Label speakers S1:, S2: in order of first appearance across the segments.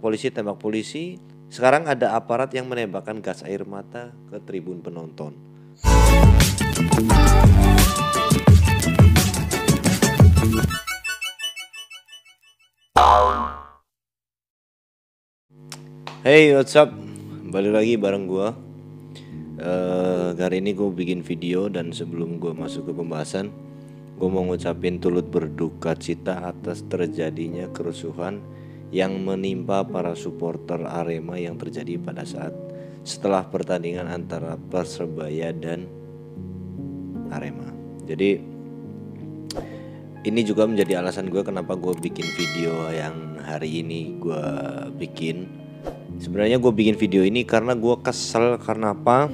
S1: polisi tembak polisi, sekarang ada aparat yang menembakkan gas air mata ke tribun penonton. Hey, what's up? Balik lagi bareng gua. Uh, ini gue bikin video dan sebelum gue masuk ke pembahasan, gue mau ngucapin turut berduka cita atas terjadinya kerusuhan yang menimpa para supporter Arema yang terjadi pada saat setelah pertandingan antara Persebaya dan Arema. Jadi ini juga menjadi alasan gue kenapa gue bikin video yang hari ini gue bikin. Sebenarnya gue bikin video ini karena gue kesel karena apa?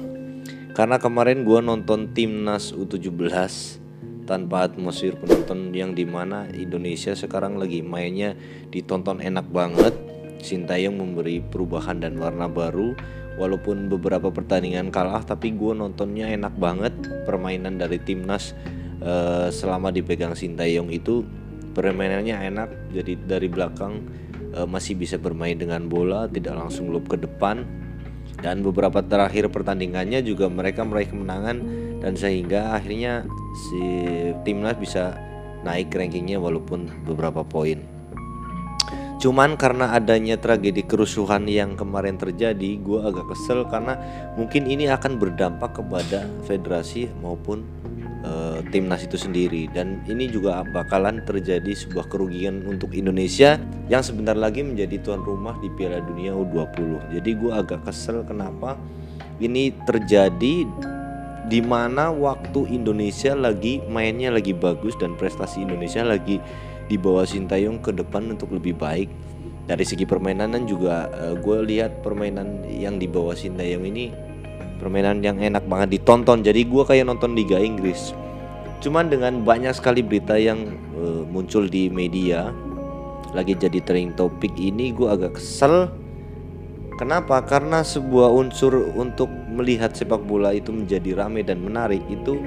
S1: Karena kemarin gue nonton timnas U17 tanpa atmosfer penonton yang di mana Indonesia sekarang lagi mainnya ditonton enak banget. Sintayong memberi perubahan dan warna baru walaupun beberapa pertandingan kalah tapi gue nontonnya enak banget permainan dari timnas uh, selama dipegang Sintayong itu permainannya enak jadi dari belakang uh, masih bisa bermain dengan bola tidak langsung lob ke depan dan beberapa terakhir pertandingannya juga mereka meraih kemenangan dan sehingga akhirnya si timnas bisa naik rankingnya walaupun beberapa poin. Cuman karena adanya tragedi kerusuhan yang kemarin terjadi, gue agak kesel karena mungkin ini akan berdampak kepada federasi maupun uh, timnas itu sendiri dan ini juga bakalan terjadi sebuah kerugian untuk Indonesia yang sebentar lagi menjadi tuan rumah di Piala Dunia U20. Jadi gue agak kesel kenapa ini terjadi di mana waktu Indonesia lagi mainnya lagi bagus dan prestasi Indonesia lagi di bawah Sintayong ke depan untuk lebih baik. Dari segi permainan dan juga uh, gue lihat permainan yang di bawah Sintayong ini permainan yang enak banget ditonton. Jadi gue kayak nonton Liga Inggris. Cuman dengan banyak sekali berita yang uh, muncul di media lagi jadi trending topik ini gue agak kesel. Kenapa? Karena sebuah unsur untuk melihat sepak bola itu menjadi rame dan menarik itu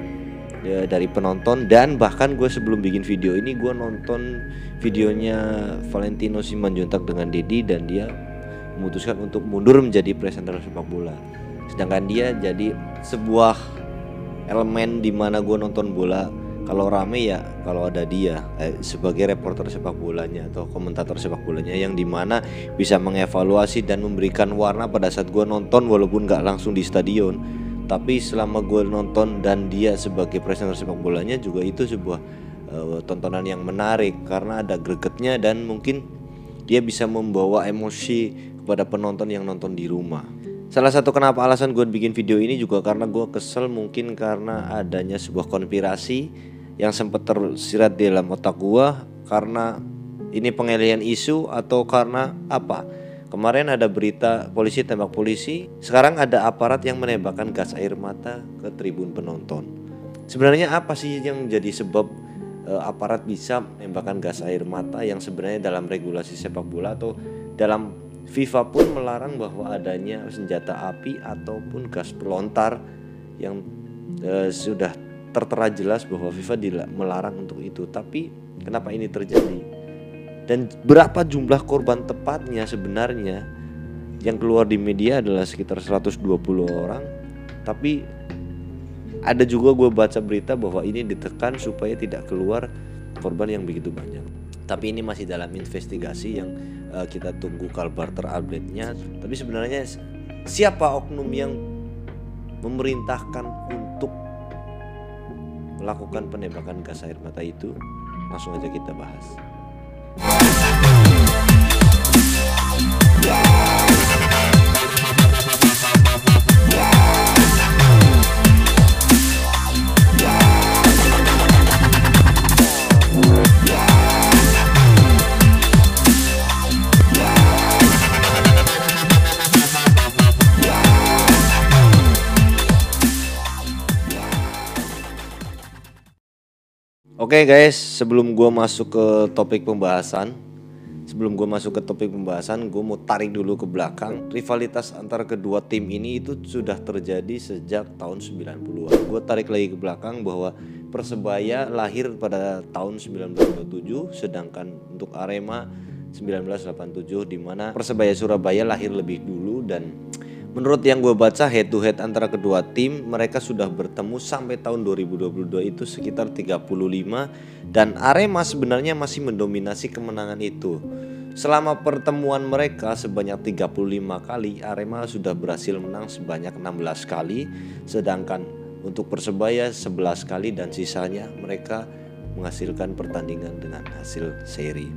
S1: ya, dari penonton. Dan bahkan gue sebelum bikin video ini gue nonton videonya Valentino Simanjuntak dengan Dedi dan dia memutuskan untuk mundur menjadi presenter sepak bola. Sedangkan dia jadi sebuah elemen di mana gue nonton bola kalau rame ya kalau ada dia eh, sebagai reporter sepak bolanya atau komentator sepak bolanya yang di mana bisa mengevaluasi dan memberikan warna pada saat gue nonton walaupun gak langsung di stadion tapi selama gue nonton dan dia sebagai presenter sepak bolanya juga itu sebuah uh, tontonan yang menarik karena ada gregetnya dan mungkin dia bisa membawa emosi kepada penonton yang nonton di rumah. Salah satu kenapa alasan gue bikin video ini juga karena gue kesel mungkin karena adanya sebuah konspirasi yang sempat tersirat di dalam otak gue karena ini pengalihan isu atau karena apa? Kemarin ada berita polisi tembak polisi, sekarang ada aparat yang menembakkan gas air mata ke tribun penonton. Sebenarnya apa sih yang menjadi sebab e, aparat bisa menembakkan gas air mata yang sebenarnya dalam regulasi sepak bola atau dalam FIFA pun melarang bahwa adanya senjata api ataupun gas pelontar yang e, sudah tertera jelas bahwa FIFA melarang untuk itu. Tapi kenapa ini terjadi? dan berapa jumlah korban tepatnya sebenarnya yang keluar di media adalah sekitar 120 orang tapi ada juga gue baca berita bahwa ini ditekan supaya tidak keluar korban yang begitu banyak tapi ini masih dalam investigasi yang uh, kita tunggu kabar terupdate-nya tapi sebenarnya siapa oknum yang memerintahkan untuk melakukan penembakan gas air mata itu langsung aja kita bahas Oke okay guys, sebelum gue masuk ke topik pembahasan, sebelum gue masuk ke topik pembahasan gue mau tarik dulu ke belakang. Rivalitas antara kedua tim ini itu sudah terjadi sejak tahun 90-an gue tarik lagi ke belakang bahwa Persebaya lahir pada tahun 1997 sedangkan untuk Arema 1987 di mana Persebaya Surabaya lahir lebih dulu dan menurut yang gue baca head to head antara kedua tim mereka sudah bertemu sampai tahun 2022 itu sekitar 35 dan Arema sebenarnya masih mendominasi kemenangan itu. Selama pertemuan mereka sebanyak 35 kali, Arema sudah berhasil menang sebanyak 16 kali, sedangkan untuk Persebaya 11 kali dan sisanya mereka menghasilkan pertandingan dengan hasil seri.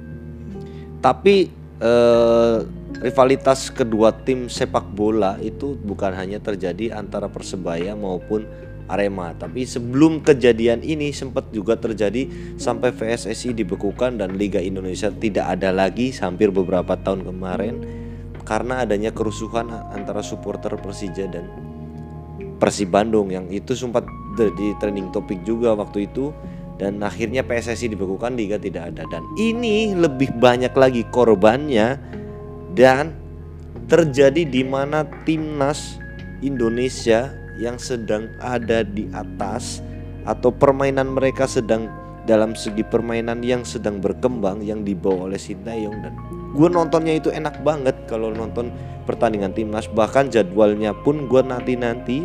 S1: Tapi eh, rivalitas kedua tim sepak bola itu bukan hanya terjadi antara Persebaya maupun Arema. Tapi sebelum kejadian ini sempat juga terjadi sampai PSSI dibekukan dan Liga Indonesia tidak ada lagi hampir beberapa tahun kemarin karena adanya kerusuhan antara supporter Persija dan Persib Bandung yang itu sempat jadi trending topik juga waktu itu dan akhirnya PSSI dibekukan liga tidak ada dan ini lebih banyak lagi korbannya dan terjadi di mana timnas Indonesia yang sedang ada di atas atau permainan mereka sedang dalam segi permainan yang sedang berkembang yang dibawa oleh Sintayong dan gue nontonnya itu enak banget kalau nonton pertandingan timnas. Bahkan jadwalnya pun gue nanti nanti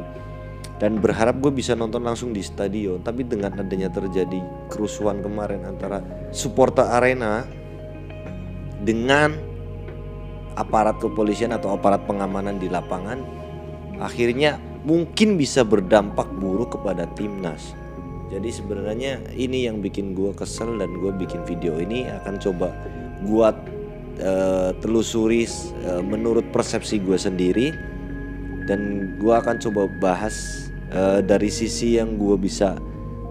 S1: dan berharap gue bisa nonton langsung di stadion. Tapi dengan adanya terjadi kerusuhan kemarin antara supporter arena dengan aparat kepolisian atau aparat pengamanan di lapangan akhirnya mungkin bisa berdampak buruk kepada timnas. Jadi sebenarnya ini yang bikin gue kesel dan gue bikin video ini akan coba buat uh, telusuri uh, menurut persepsi gue sendiri dan gue akan coba bahas uh, dari sisi yang gue bisa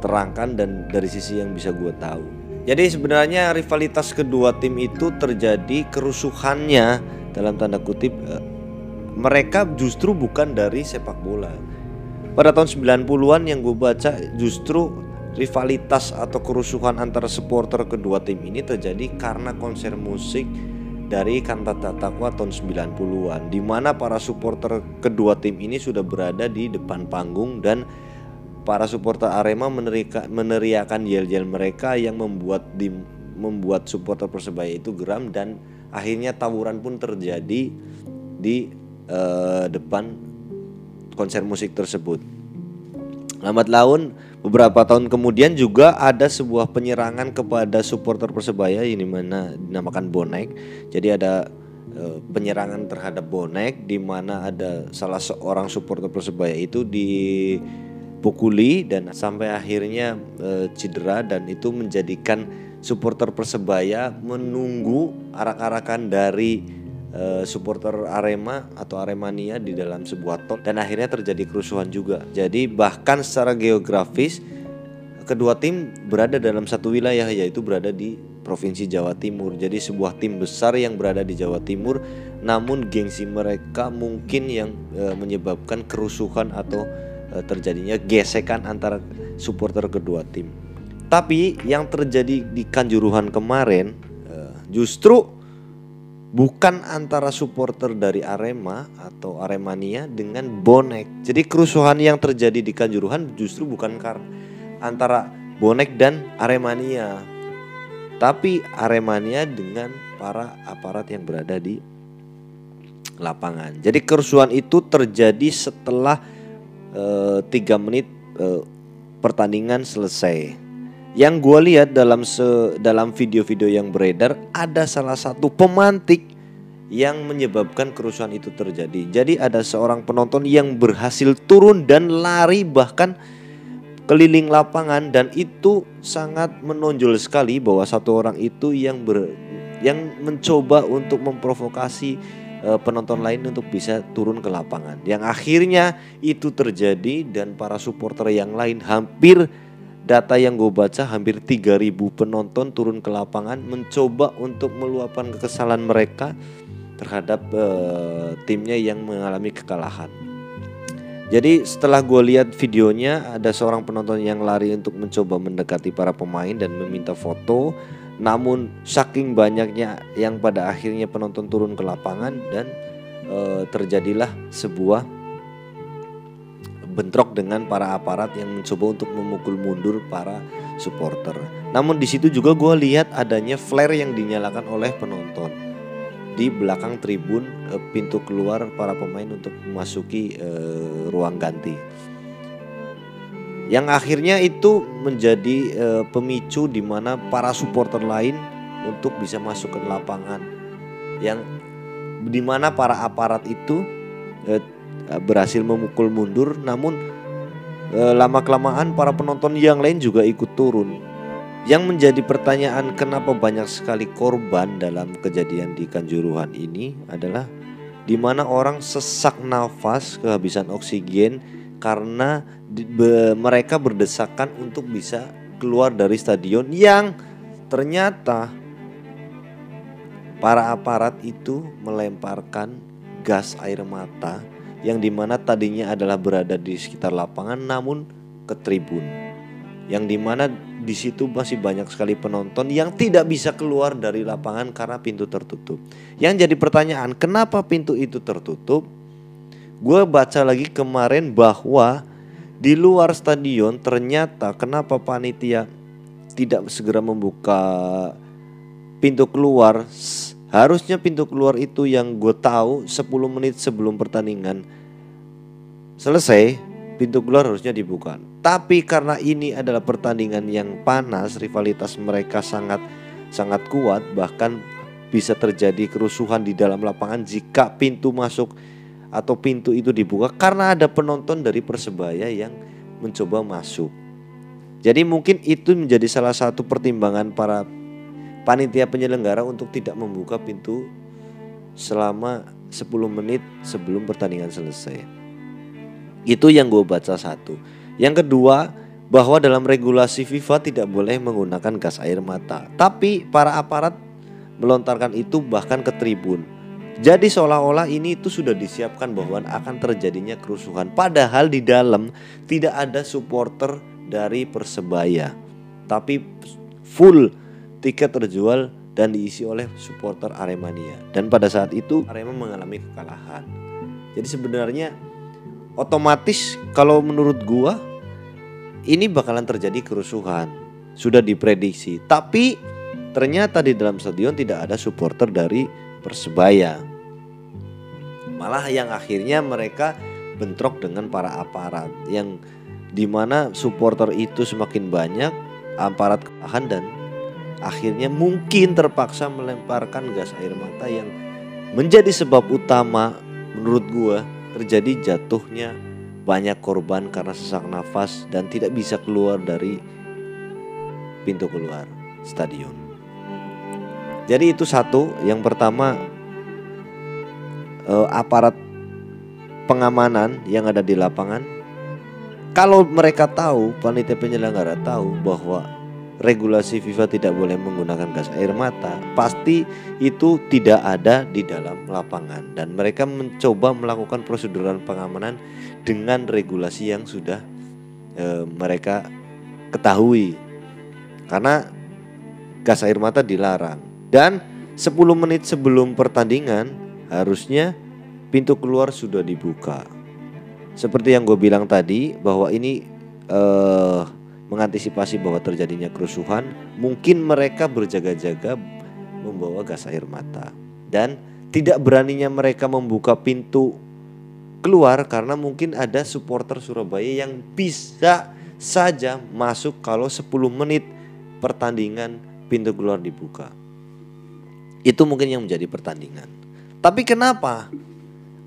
S1: terangkan dan dari sisi yang bisa gue tahu. Jadi sebenarnya rivalitas kedua tim itu terjadi kerusuhannya dalam tanda kutip mereka justru bukan dari sepak bola. Pada tahun 90-an yang gue baca justru rivalitas atau kerusuhan antara supporter kedua tim ini terjadi karena konser musik dari Kantata Takwa tahun 90-an di mana para supporter kedua tim ini sudah berada di depan panggung dan para supporter Arema meneriakan yel-yel mereka yang membuat di, membuat supporter Persebaya itu geram dan akhirnya tawuran pun terjadi di uh, depan konser musik tersebut. Lambat laun beberapa tahun kemudian juga ada sebuah penyerangan kepada supporter Persebaya ini mana dinamakan bonek. Jadi ada uh, penyerangan terhadap bonek di mana ada salah seorang supporter Persebaya itu dipukuli dan sampai akhirnya uh, cedera dan itu menjadikan supporter Persebaya menunggu arak-arakan dari uh, supporter Arema atau Aremania di dalam sebuah tol dan akhirnya terjadi kerusuhan juga. Jadi bahkan secara geografis kedua tim berada dalam satu wilayah yaitu berada di Provinsi Jawa Timur. Jadi sebuah tim besar yang berada di Jawa Timur namun gengsi mereka mungkin yang e, menyebabkan kerusuhan atau e, terjadinya gesekan antara supporter kedua tim. Tapi yang terjadi di Kanjuruhan kemarin e, justru bukan antara supporter dari Arema atau Aremania dengan bonek. Jadi kerusuhan yang terjadi di Kanjuruhan justru bukan karena antara bonek dan Aremania, tapi Aremania dengan para aparat yang berada di lapangan. Jadi kerusuhan itu terjadi setelah uh, tiga menit uh, pertandingan selesai. Yang gue lihat dalam se dalam video-video yang beredar ada salah satu pemantik yang menyebabkan kerusuhan itu terjadi. Jadi ada seorang penonton yang berhasil turun dan lari bahkan keliling lapangan dan itu sangat menonjol sekali bahwa satu orang itu yang ber yang mencoba untuk memprovokasi uh, penonton lain untuk bisa turun ke lapangan. Yang akhirnya itu terjadi dan para supporter yang lain hampir data yang gue baca hampir 3000 penonton turun ke lapangan mencoba untuk meluapkan kekesalan mereka terhadap uh, timnya yang mengalami kekalahan. Jadi setelah gue lihat videonya ada seorang penonton yang lari untuk mencoba mendekati para pemain dan meminta foto namun saking banyaknya yang pada akhirnya penonton turun ke lapangan dan uh, terjadilah sebuah bentrok dengan para aparat yang mencoba untuk memukul mundur para supporter. Namun di situ juga gue lihat adanya flare yang dinyalakan oleh penonton di belakang tribun eh, pintu keluar para pemain untuk memasuki uh, ruang ganti. Yang akhirnya itu menjadi uh, pemicu di mana para supporter lain untuk bisa masuk ke lapangan. Yang di mana para aparat itu berhasil memukul mundur namun uh, lama kelamaan para penonton yang lain juga ikut turun. Yang menjadi pertanyaan kenapa banyak sekali korban dalam kejadian di Kanjuruhan ini adalah di mana orang sesak nafas kehabisan oksigen karena di, be, mereka berdesakan untuk bisa keluar dari stadion yang ternyata para aparat itu melemparkan gas air mata yang di mana tadinya adalah berada di sekitar lapangan namun ke tribun yang di mana di situ masih banyak sekali penonton yang tidak bisa keluar dari lapangan karena pintu tertutup. Yang jadi pertanyaan, kenapa pintu itu tertutup? Gue baca lagi kemarin bahwa di luar stadion ternyata kenapa panitia tidak segera membuka pintu keluar harusnya pintu keluar itu yang gue tahu 10 menit sebelum pertandingan selesai pintu keluar harusnya dibuka. Tapi karena ini adalah pertandingan yang panas, rivalitas mereka sangat sangat kuat, bahkan bisa terjadi kerusuhan di dalam lapangan jika pintu masuk atau pintu itu dibuka karena ada penonton dari Persebaya yang mencoba masuk. Jadi mungkin itu menjadi salah satu pertimbangan para panitia penyelenggara untuk tidak membuka pintu selama 10 menit sebelum pertandingan selesai. Itu yang gue baca satu. Yang kedua, bahwa dalam regulasi FIFA tidak boleh menggunakan gas air mata. Tapi para aparat melontarkan itu bahkan ke tribun. Jadi seolah-olah ini itu sudah disiapkan bahwa akan terjadinya kerusuhan. Padahal di dalam tidak ada supporter dari Persebaya. Tapi full tiket terjual dan diisi oleh supporter Aremania. Dan pada saat itu Arema mengalami kekalahan. Jadi sebenarnya otomatis kalau menurut gua ini bakalan terjadi kerusuhan. Sudah diprediksi. Tapi ternyata di dalam stadion tidak ada supporter dari Persebaya. Malah yang akhirnya mereka bentrok dengan para aparat yang di mana supporter itu semakin banyak aparat ketahan dan akhirnya mungkin terpaksa melemparkan gas air mata yang menjadi sebab utama menurut gua terjadi jatuhnya banyak korban karena sesak nafas dan tidak bisa keluar dari pintu keluar stadion. Jadi itu satu, yang pertama eh, aparat pengamanan yang ada di lapangan kalau mereka tahu, panitia penyelenggara tahu bahwa regulasi FIFA tidak boleh menggunakan gas air mata, pasti itu tidak ada di dalam lapangan dan mereka mencoba melakukan prosedural pengamanan dengan regulasi yang sudah e, mereka ketahui. Karena gas air mata dilarang dan 10 menit sebelum pertandingan harusnya pintu keluar sudah dibuka. Seperti yang gue bilang tadi bahwa ini eh mengantisipasi bahwa terjadinya kerusuhan, mungkin mereka berjaga-jaga membawa gas air mata dan tidak beraninya mereka membuka pintu keluar karena mungkin ada supporter Surabaya yang bisa saja masuk kalau 10 menit pertandingan pintu keluar dibuka. Itu mungkin yang menjadi pertandingan. Tapi kenapa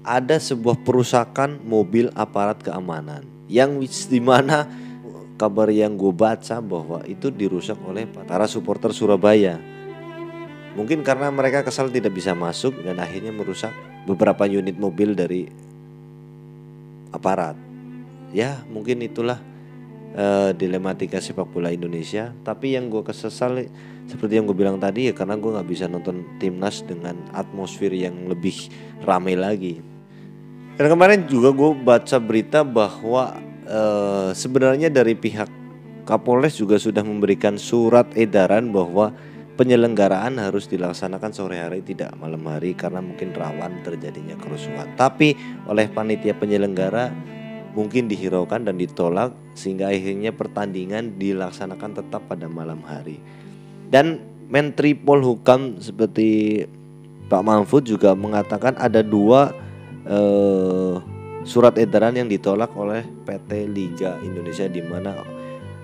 S1: ada sebuah perusakan mobil aparat keamanan yang di mana kabar yang gue baca bahwa itu dirusak oleh para supporter Surabaya. Mungkin karena mereka kesal tidak bisa masuk dan akhirnya merusak beberapa unit mobil dari aparat. Ya mungkin itulah uh, dilematika sepak bola Indonesia. Tapi yang gue kesesal seperti yang gue bilang tadi ya karena gue nggak bisa nonton timnas dengan atmosfer yang lebih ramai lagi. Dan kemarin juga gue baca berita bahwa Eh, sebenarnya dari pihak Kapolres juga sudah memberikan surat edaran bahwa penyelenggaraan harus dilaksanakan sore hari tidak malam hari karena mungkin rawan terjadinya kerusuhan. Tapi oleh panitia penyelenggara mungkin dihiraukan dan ditolak sehingga akhirnya pertandingan dilaksanakan tetap pada malam hari. Dan Menteri Polhukam seperti Pak Mahfud juga mengatakan ada dua eh, surat edaran yang ditolak oleh PT Liga Indonesia di mana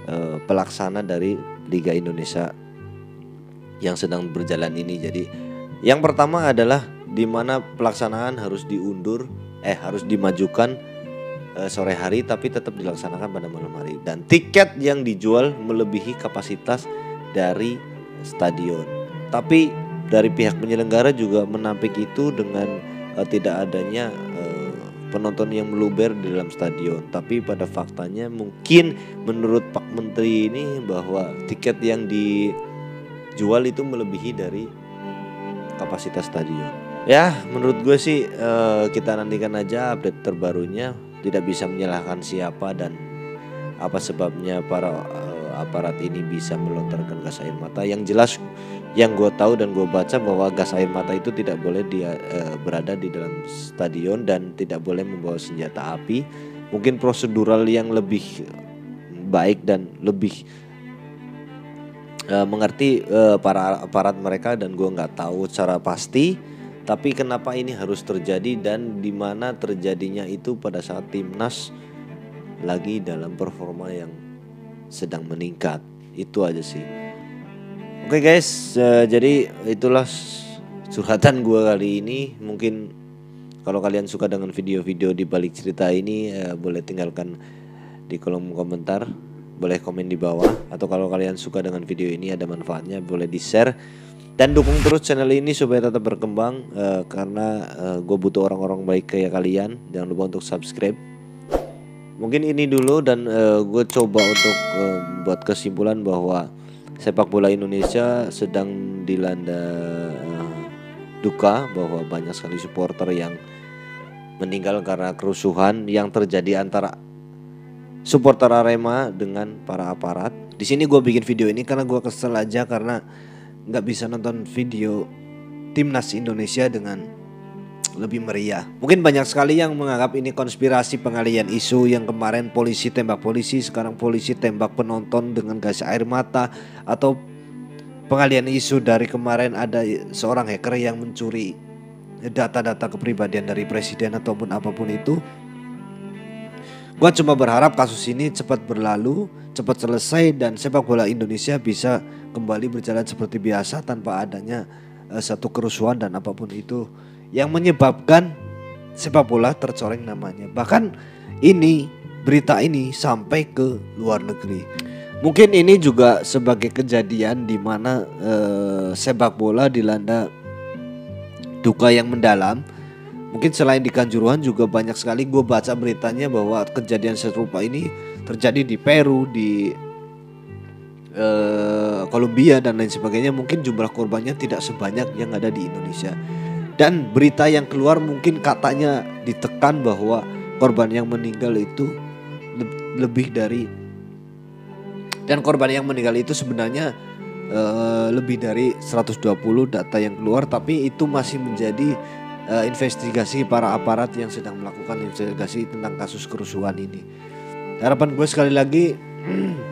S1: eh, pelaksana dari Liga Indonesia yang sedang berjalan ini. Jadi yang pertama adalah di mana pelaksanaan harus diundur eh harus dimajukan eh, sore hari tapi tetap dilaksanakan pada malam hari dan tiket yang dijual melebihi kapasitas dari stadion. Tapi dari pihak penyelenggara juga menampik itu dengan uh, tidak adanya penonton yang meluber di dalam stadion. Tapi pada faktanya mungkin menurut Pak Menteri ini bahwa tiket yang dijual itu melebihi dari kapasitas stadion. Ya, menurut gue sih uh, kita nantikan aja update terbarunya. Tidak bisa menyalahkan siapa dan apa sebabnya para uh, aparat ini bisa melontarkan gas air mata. Yang jelas yang gue tahu dan gue baca bahwa gas air mata itu tidak boleh dia uh, berada di dalam stadion dan tidak boleh membawa senjata api. Mungkin prosedural yang lebih baik dan lebih uh, mengerti uh, para aparat mereka dan gue nggak tahu secara pasti. Tapi kenapa ini harus terjadi dan di mana terjadinya itu pada saat timnas lagi dalam performa yang sedang meningkat. Itu aja sih. Oke okay guys, uh, jadi itulah curhatan gue kali ini. Mungkin kalau kalian suka dengan video-video di balik cerita ini, uh, boleh tinggalkan di kolom komentar, boleh komen di bawah. Atau kalau kalian suka dengan video ini ada manfaatnya, boleh di share dan dukung terus channel ini supaya tetap berkembang. Uh, karena uh, gue butuh orang-orang baik kayak kalian. Jangan lupa untuk subscribe. Mungkin ini dulu dan uh, gue coba untuk uh, buat kesimpulan bahwa sepak bola Indonesia sedang dilanda uh, duka bahwa banyak sekali supporter yang meninggal karena kerusuhan yang terjadi antara supporter Arema dengan para aparat. Di sini gue bikin video ini karena gue kesel aja karena nggak bisa nonton video timnas Indonesia dengan lebih meriah. Mungkin banyak sekali yang menganggap ini konspirasi pengalian isu yang kemarin polisi tembak polisi, sekarang polisi tembak penonton dengan gas air mata atau pengalian isu dari kemarin ada seorang hacker yang mencuri data-data kepribadian dari presiden ataupun apa pun itu. Gua cuma berharap kasus ini cepat berlalu, cepat selesai dan sepak bola Indonesia bisa kembali berjalan seperti biasa tanpa adanya uh, satu kerusuhan dan apa pun itu yang menyebabkan sepak bola tercoreng namanya. Bahkan ini berita ini sampai ke luar negeri. Mungkin ini juga sebagai kejadian di mana eh, sepak bola dilanda duka yang mendalam. Mungkin selain di Kanjuruhan juga banyak sekali gue baca beritanya bahwa kejadian serupa ini terjadi di Peru, di eh, Kolombia dan lain sebagainya. Mungkin jumlah korbannya tidak sebanyak yang ada di Indonesia. Dan berita yang keluar mungkin katanya ditekan bahwa korban yang meninggal itu lebih dari dan korban yang meninggal itu sebenarnya uh, lebih dari 120 data yang keluar tapi itu masih menjadi uh, investigasi para aparat yang sedang melakukan investigasi tentang kasus kerusuhan ini. Harapan gue sekali lagi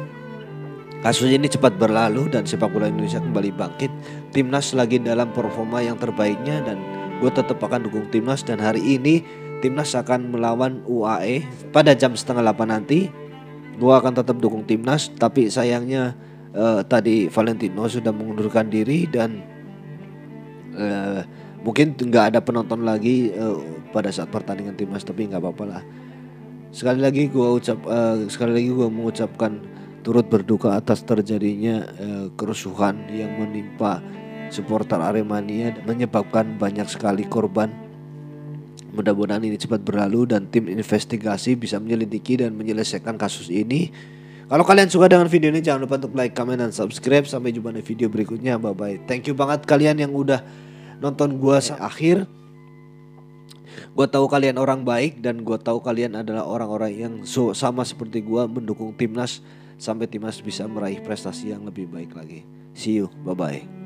S1: kasus ini cepat berlalu dan sepak bola Indonesia kembali bangkit. Timnas lagi dalam performa yang terbaiknya dan gue tetap akan dukung timnas. Dan hari ini timnas akan melawan UAE pada jam setengah 8 nanti. Gue akan tetap dukung timnas tapi sayangnya uh, tadi Valentino sudah mengundurkan diri dan uh, mungkin nggak ada penonton lagi uh, pada saat pertandingan timnas tapi nggak apa-apa lah. Sekali lagi gue ucap uh, sekali lagi gue mengucapkan turut berduka atas terjadinya uh, kerusuhan yang menimpa supporter Aremania menyebabkan banyak sekali korban. Mudah-mudahan ini cepat berlalu dan tim investigasi bisa menyelidiki dan menyelesaikan kasus ini. Kalau kalian suka dengan video ini jangan lupa untuk like, comment, dan subscribe. Sampai jumpa di video berikutnya. Bye bye. Thank you banget kalian yang udah nonton gua akhir. Gue tahu kalian orang baik dan gue tahu kalian adalah orang-orang yang so, sama seperti gue mendukung timnas sampai timnas bisa meraih prestasi yang lebih baik lagi. See you, bye bye.